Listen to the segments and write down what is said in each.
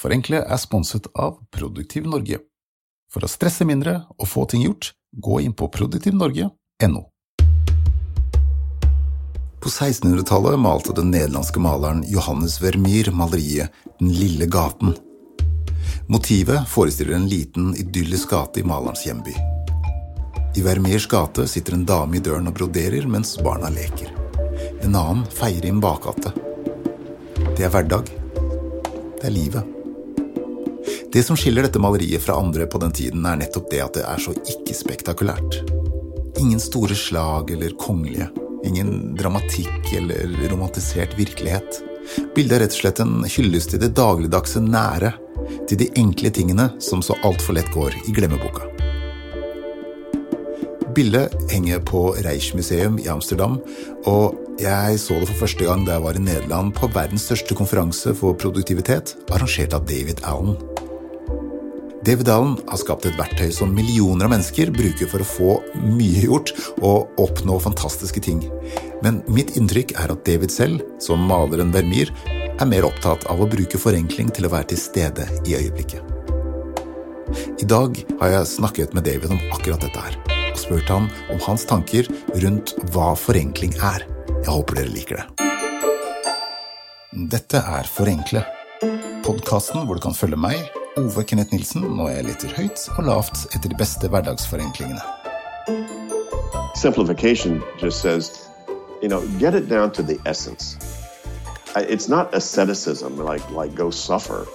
Forenkle er sponset av Produktiv Norge. For å stresse mindre og få ting gjort, gå inn på produktivnorge.no. På 1600-tallet malte den nederlandske maleren Johannes Vermeer maleriet Den lille gaten. Motivet forestiller en liten, idyllisk gate i malerens hjemby. I Vermeers gate sitter en dame i døren og broderer mens barna leker. En annen feier en bakgate. Det er hverdag. Det er livet. Det som skiller dette maleriet fra andre på den tiden, er nettopp det at det er så ikke-spektakulært. Ingen store slag eller kongelige. Ingen dramatikk eller romantisert virkelighet. Bildet er rett og slett en hyllest til det dagligdagse nære, til de enkle tingene som så altfor lett går i glemmeboka. Bildet henger på Reichmuseum i Amsterdam, og jeg så det for første gang da jeg var i Nederland på verdens største konferanse for produktivitet, arrangert av David Allen. David Allen har skapt et verktøy som millioner av mennesker bruker for å få mye gjort og oppnå fantastiske ting. Men mitt inntrykk er at David selv, som maleren Vermeer, er mer opptatt av å bruke forenkling til å være til stede i øyeblikket. I dag har jeg snakket med David om akkurat dette her, og spurt han om hans tanker rundt hva forenkling er. Jeg håper dere liker det. Dette er Forenkle, podkasten hvor du kan følge meg, Ove Kenneth Nilsen, når er jeg leter høyt og lavt etter de beste hverdagsforenklingene. Simplification just says, you know, get it down to the essence. It's not asceticism, like like go suffer.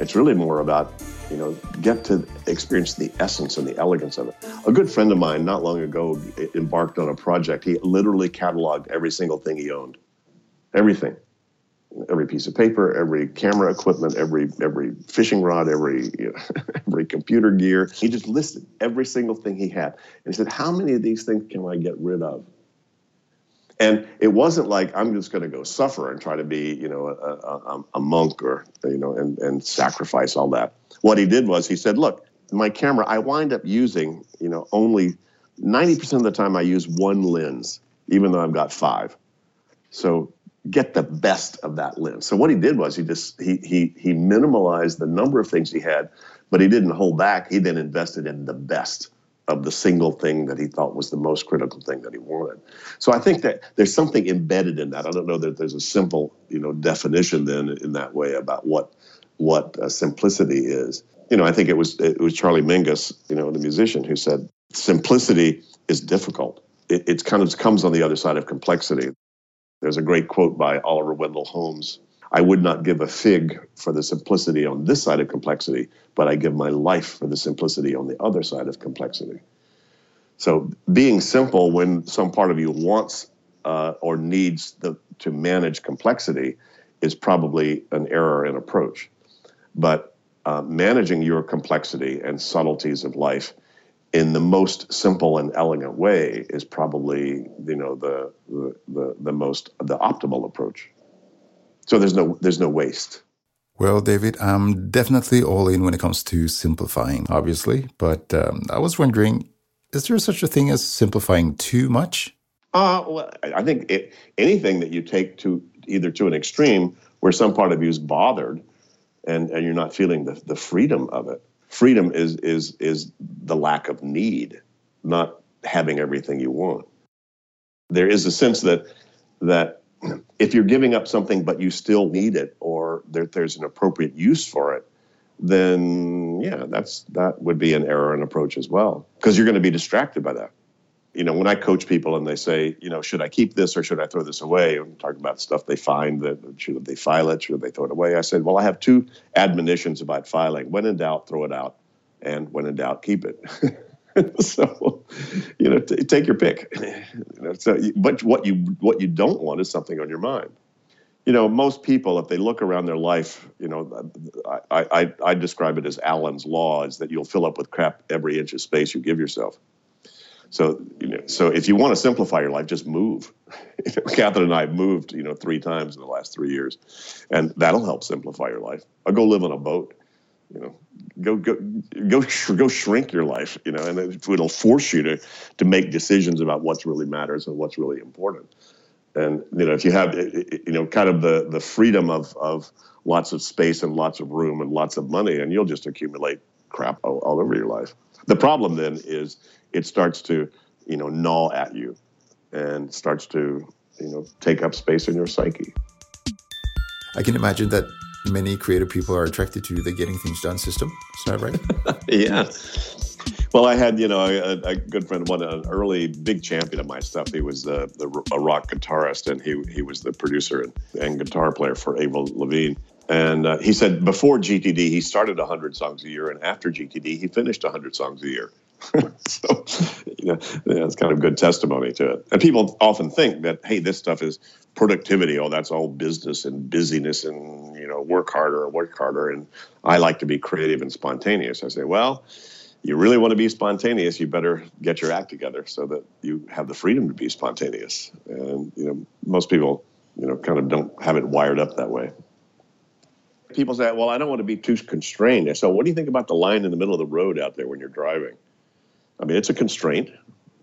It's really more about, you know, get to experience the essence and the elegance of it. A good friend of mine not long ago embarked on a project. He literally cataloged every single thing he owned, everything every piece of paper, every camera equipment, every every fishing rod, every you know, every computer gear. He just listed every single thing he had, and he said, "How many of these things can I get rid of?" And it wasn't like I'm just going to go suffer and try to be, you know, a, a, um, a monk or you know, and and sacrifice all that. What he did was he said, "Look, my camera. I wind up using, you know, only 90% of the time I use one lens, even though I've got five. So get the best of that lens. So what he did was he just he he he minimalized the number of things he had, but he didn't hold back. He then invested in the best of the single thing that he thought was the most critical thing that he wanted. So I think that there's something embedded in that. I don't know that there's a simple, you know, definition then in that way about what what uh, simplicity is. You know, I think it was it was Charlie Mingus, you know, the musician, who said simplicity is difficult. It, it kind of comes on the other side of complexity. There's a great quote by Oliver Wendell Holmes. I would not give a fig for the simplicity on this side of complexity, but I give my life for the simplicity on the other side of complexity. So being simple when some part of you wants uh, or needs the, to manage complexity is probably an error in approach. But uh, managing your complexity and subtleties of life in the most simple and elegant way is probably you know the the, the, the most the optimal approach. So there's no there's no waste. Well, David, I'm definitely all in when it comes to simplifying, obviously. But um, I was wondering, is there such a thing as simplifying too much? Uh, well, I I think it, anything that you take to either to an extreme where some part of you is bothered and, and you're not feeling the, the freedom of it. Freedom is is is the lack of need, not having everything you want. There is a sense that that if you're giving up something but you still need it or there, there's an appropriate use for it, then yeah, that's that would be an error in approach as well because you're going to be distracted by that. You know, when I coach people and they say, you know, should I keep this or should I throw this away? I'm talking about stuff they find that should they file it, should they throw it away? I said, well, I have two admonitions about filing. When in doubt, throw it out, and when in doubt, keep it. so, you know, t- take your pick. you know, so, but what you what you don't want is something on your mind you know, most people, if they look around their life, you know, I, I, I describe it as Allen's law, is that you'll fill up with crap every inch of space you give yourself. So, you know, so if you want to simplify your life, just move. Catherine and I moved, you know, three times in the last three years, and that'll help simplify your life. I'll go live on a boat. You know, go go go go shrink your life. You know, and it- it'll force you to to make decisions about what's really matters and what's really important And you know, if you have you know kind of the the freedom of of lots of space and lots of room and lots of money, and you'll just accumulate crap all, all over your life. The problem then is it starts to you know gnaw at you and starts to you know take up space in your psyche. I can imagine that many creative people are attracted to the getting things done system. Is that right? yeah. Well, I had, you know, a, a good friend, one an early big champion of my stuff. He was uh, the, a rock guitarist, and he he was the producer and, and guitar player for Avril Lavigne. And uh, he said before GTD, he started 100 songs a year, and after GTD, he finished 100 songs a year. so, you know, yeah, it's kind of good testimony to it. And people often think that, hey, this stuff is productivity. Oh, that's all business and busyness and, you know, work harder, and work harder. And I like to be creative and spontaneous. I say, well, you really want to be spontaneous, you better get your act together so that you have the freedom to be spontaneous. And you know, most people, you know, kind of don't have it wired up that way. People say, "Well, I don't want to be too constrained." So, what do you think about the line in the middle of the road out there when you're driving? I mean, it's a constraint,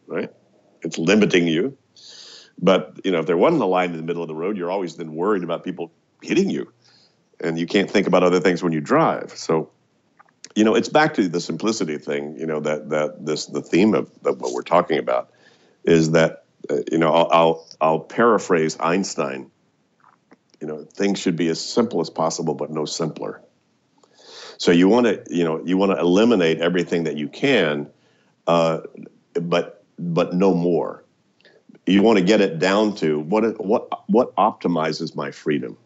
right? It's limiting you. But you know, if there wasn't a line in the middle of the road, you're always then worried about people hitting you, and you can't think about other things when you drive. So you know, it's back to the simplicity thing. You know that that this the theme of, what we're talking about is that uh, you know I'll, I'll I'll paraphrase Einstein. You know, things should be as simple as possible, but no simpler. So you want to you know you want to eliminate everything that you can, uh, but but no more. You want to get it down to what what what optimizes my freedom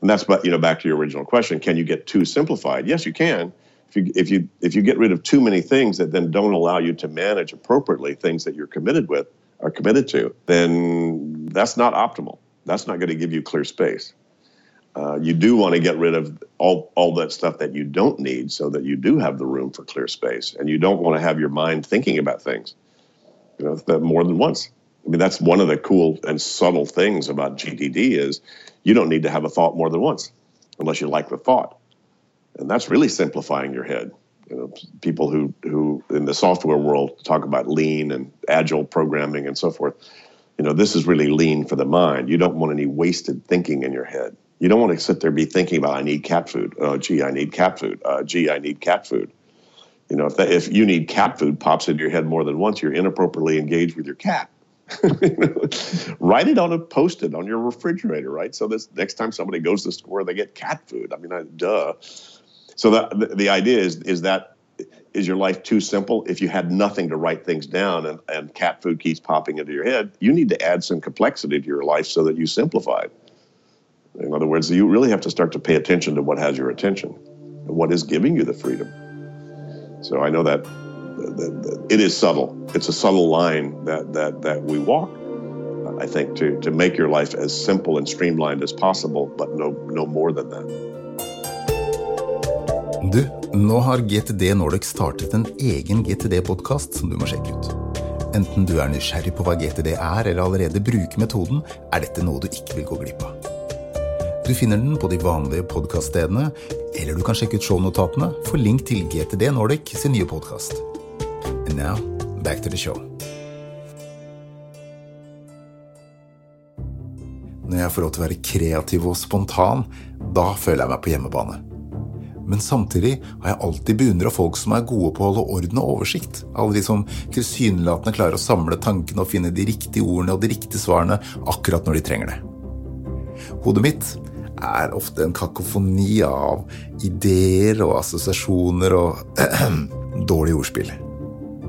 and that's but you know back to your original question: Can you get too simplified? Yes, you can. If you if you if you get rid of too many things that then don't allow you to manage appropriately things that you're committed with are committed to, then that's not optimal. That's not going to give you clear space. Uh, you do want to get rid of all, all that stuff that you don't need so that you do have the room for clear space and you don't want to have your mind thinking about things you know more than once i mean that's one of the cool and subtle things about GTD is you don't need to have a thought more than once unless you like the thought. And that's really simplifying your head. You know, people who, who in the software world talk about lean and agile programming and so forth. You know, this is really lean for the mind. You don't want any wasted thinking in your head. You don't want to sit there and be thinking about, I need cat food. Oh, gee, I need cat food. Uh, gee, I need cat food. You know, if, that, if you need cat food pops into your head more than once, you're inappropriately engaged with your cat. Write it on a post-it on your refrigerator, right? So this next time somebody goes to the store, they get cat food. I mean, I, duh. So that the, the idea is is that is your life too simple? If you had nothing to write things down and, and cat food keeps popping into your head, you need to add some complexity to your life so that you simplify it. In other words, you really have to start to pay attention to what has your attention and what is giving you the freedom. So I know that it is subtle. It's a subtle line that, that, that we walk, I think, to, to make your life as simple and streamlined as possible, but no, no more than that. Du, nå har GTD Nordic startet en egen GTD-podkast som du må sjekke ut. Enten du er nysgjerrig på hva GTD er, eller allerede bruker metoden, er dette noe du ikke vil gå glipp av. Du finner den på de vanlige podkaststedene, eller du kan sjekke ut shownotatene for link til GTD Nordic sin nye podkast. Now, back to the show. Når jeg får lov til å være kreativ og spontan, da føler jeg meg på hjemmebane. Men samtidig har jeg alltid beundra folk som er gode på å holde orden og oversikt. Alle de som tilsynelatende klarer å samle tankene og finne de riktige ordene og de riktige svarene akkurat når de trenger det. Hodet mitt er ofte en kakofoni av ideer og assosiasjoner og dårlig ordspill.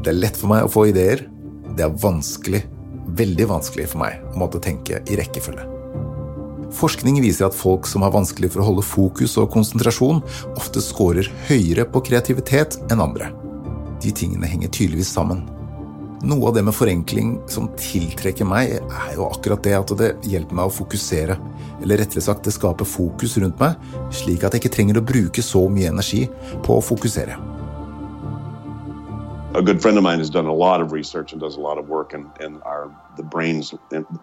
Det er lett for meg å få ideer. Det er vanskelig, veldig vanskelig for meg å måtte tenke i rekkefølge. Forskning viser at folk som har vanskelig for å holde fokus og konsentrasjon, ofte scorer høyere på kreativitet enn andre. De tingene henger tydeligvis sammen. Noe av det med forenkling som tiltrekker meg, er jo akkurat det at det hjelper meg å fokusere. Eller rettere sagt, det skaper fokus rundt meg, slik at jeg ikke trenger å bruke så mye energi på å fokusere. a good friend of mine has done a lot of research and does a lot of work in, in our the brain's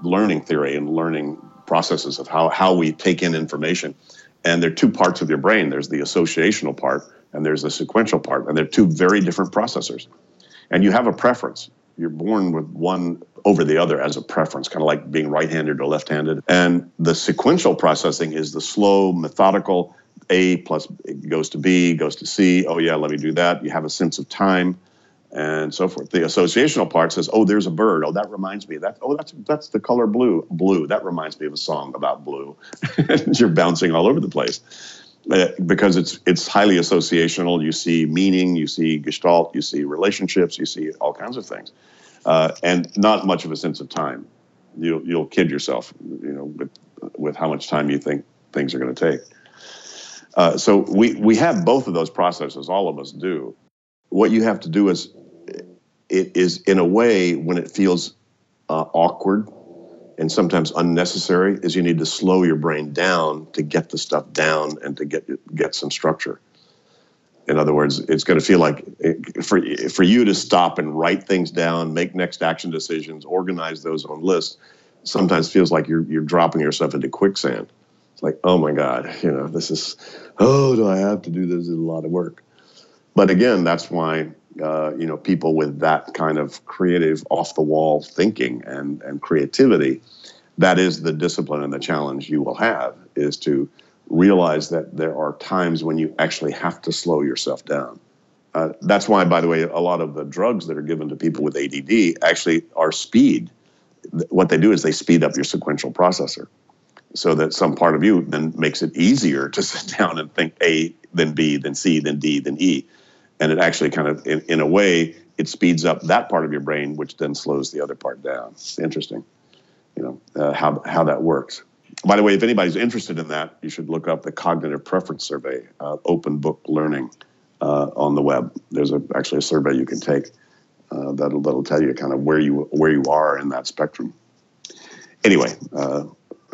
learning theory and learning processes of how, how we take in information. And there are two parts of your brain. There's the associational part and there's the sequential part. And they're two very different processors. And you have a preference. You're born with one over the other as a preference, kind of like being right handed or left handed. And the sequential processing is the slow, methodical A plus goes to B, goes to C. Oh, yeah, let me do that. You have a sense of time and so forth. The associational part says, "Oh, there's a bird. Oh, that reminds me. That oh, that's that's the color blue. Blue. That reminds me of a song about blue." You're bouncing all over the place uh, because it's it's highly associational. You see meaning, you see gestalt, you see relationships, you see all kinds of things, uh, and not much of a sense of time. You'll you'll kid yourself, you know, with with how much time you think things are going to take. Uh, so we we have both of those processes. All of us do. What you have to do is it is in a way when it feels uh, awkward and sometimes unnecessary is you need to slow your brain down to get the stuff down and to get get some structure in other words it's going to feel like for for you to stop and write things down make next action decisions organize those on lists sometimes feels like you're you're dropping yourself into quicksand. It's like oh my god you know this is oh do i have to do this? It's a lot of work. But again that's why uh, you know people with that kind of creative off the wall thinking and and creativity that is the discipline and the challenge you will have is to realize that there are times when you actually have to slow yourself down. Uh, that's why by the way a lot of the drugs that are given to people with ADD actually are speed. What they do is they speed up your sequential processor so that some part of you then makes it easier to sit down and think a then b then c then d then e. And it actually kind of in, in a way it speeds up that part of your brain which then slows the other part down. It's interesting you know uh, how, how that works by the way if anybody's interested in that you should look up the cognitive preference survey uh, open book learning uh, on the web. There's a, actually a survey you can take uh, that'll, that'll tell you kind of where you where you are in that spectrum. Anyway uh,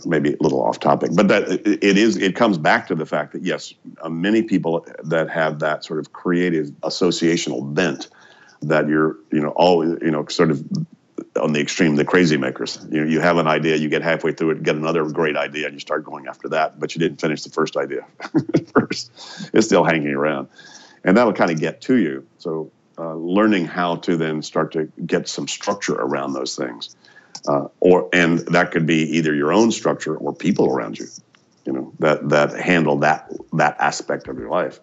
maybe a little off topic, but that it is it comes back to the fact that yes, uh, many people that have that sort of creative associational bent that you're you know always you know sort of on the extreme the crazy makers. You you have an idea you get halfway through it get another great idea and you start going after that but you didn't finish the first idea first. It's still hanging around. And that'll kind of get to you. So uh, learning how to then start to get some structure around those things uh, or and that could be either your own structure or people around you, you know, that that handle that that aspect of your life.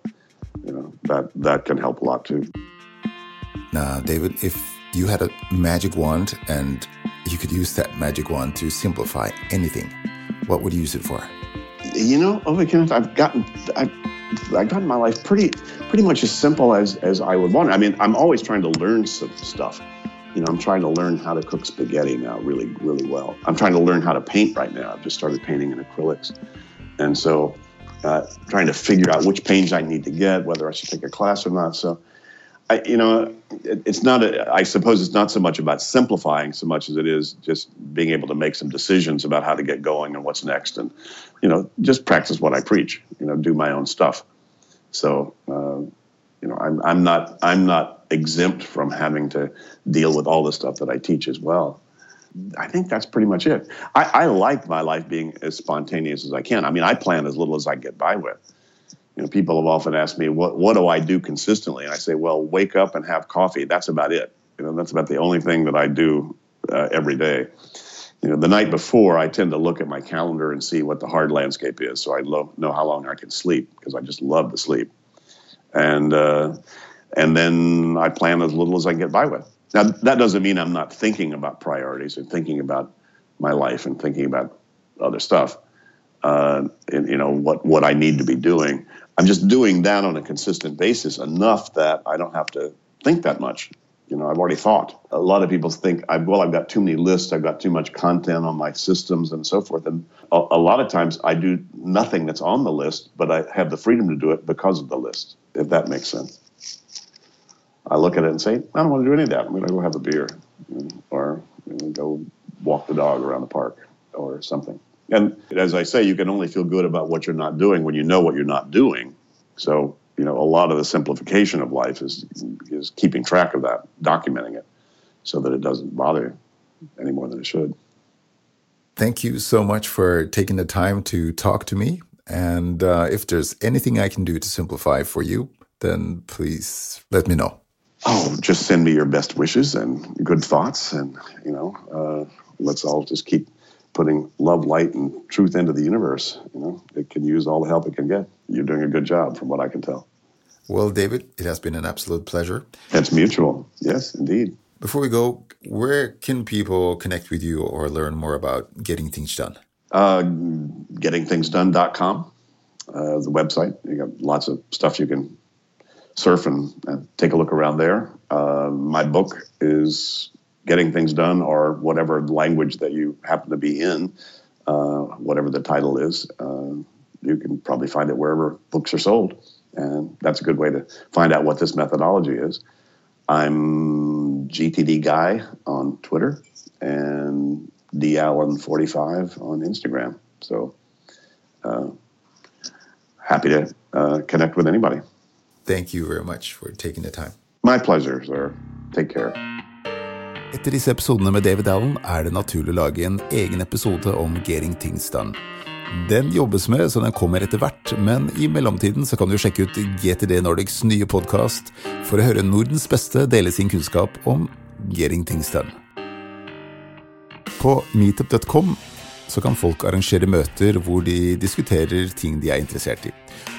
You know, that that can help a lot too. Now, David, if you had a magic wand and you could use that magic wand to simplify anything, what would you use it for? You know, over the Kenneth, I've gotten I've, I've gotten my life pretty pretty much as simple as as I would want. I mean, I'm always trying to learn some stuff you know, I'm trying to learn how to cook spaghetti now really, really well. I'm trying to learn how to paint right now. I've just started painting in acrylics. And so uh, trying to figure out which paints I need to get, whether I should take a class or not. So, I, you know, it, it's not, a, I suppose it's not so much about simplifying so much as it is just being able to make some decisions about how to get going and what's next. And, you know, just practice what I preach, you know, do my own stuff. So, uh, you know, I'm, I'm not, I'm not exempt from having to deal with all the stuff that I teach as well. I think that's pretty much it. I, I, like my life being as spontaneous as I can. I mean, I plan as little as I get by with. You know, people have often asked me, "What what do I do consistently?" And I say, "Well, wake up and have coffee. That's about it. You know, that's about the only thing that I do uh, every day." You know, the night before, I tend to look at my calendar and see what the hard landscape is, so I lo- know how long I can sleep because I just love to sleep. And uh, and then I plan as little as I can get by with. Now, that doesn't mean I'm not thinking about priorities and thinking about my life and thinking about other stuff, uh, and you know what what I need to be doing. I'm just doing that on a consistent basis enough that I don't have to think that much. You know, I've already thought. A lot of people think, well, I've got too many lists, I've got too much content on my systems and so forth. And a, lot of times I do nothing that's on the list, but I have the freedom to do it because of the list, if that makes sense. I look at it and say, I don't want to do any of that. I'm going to go have a beer or go walk the dog around the park or something. And as I say, you can only feel good about what you're not doing when you know what you're not doing. So, you know, a lot of the simplification of life is is keeping track of that, documenting it so that it doesn't bother you any more than it should. Thank you so much for taking the time to talk to me. And uh, if there's anything I can do to simplify for you, then please let me know. oh, just send me your best wishes and good thoughts, and you know, uh, let's all just keep putting love, light, and truth into the universe. You know, it can use all the help it can get. You're doing a good job, from what I can tell. Well, David, it has been an absolute pleasure. It's mutual. Yes, indeed. Before we go, where can people connect with you or learn more about getting things done? Uh, gettingthingsdone.com, uh, the website. You got lots of stuff you can surf and, and take a look around there. Uh, my book is Getting Things Done, or whatever language that you happen to be in, uh, whatever the title is. Uh, you can probably find it wherever books are sold. And that's a good way to find out what this methodology is. I'm GTD Guy on Twitter and D Allen 45 on Instagram. So uh, happy to uh, connect with anybody. Thank you very much for taking the time. My pleasure, sir. Take care. Etter disse episodene med David Allen er det naturlig å lage en egen episode om Gering Things. Den jobbes med, så den kommer etter hvert, men i mellomtiden så kan du sjekke ut GTD Nordics nye podkast for å høre Nordens beste dele sin kunnskap om Gering Things. På meetup.com så kan folk arrangere møter hvor de diskuterer ting de er interessert i.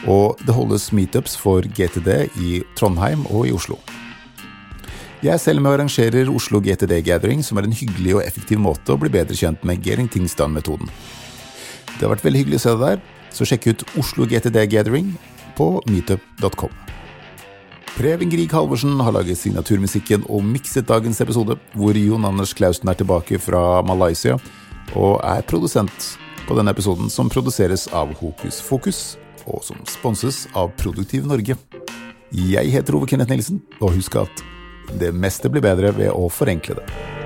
Og det holdes meetups for GTD i Trondheim og i Oslo. Jeg er selv med og arrangerer Oslo GTD Gathering, som er en hyggelig og effektiv måte å bli bedre kjent med Gering Things Done-metoden. Det har vært veldig hyggelig å se deg der, så sjekk ut Oslo GTD Gathering på meetup.com. Preben Grieg Halvorsen har laget signaturmusikken og mikset dagens episode, hvor Jon Anders Klausen er tilbake fra Malaysia og er produsent på denne episoden, som produseres av Hokus Fokus, og som sponses av Produktiv Norge. Jeg heter Ove Kenneth Nilsen, og husk at det meste blir bedre ved å forenkle det.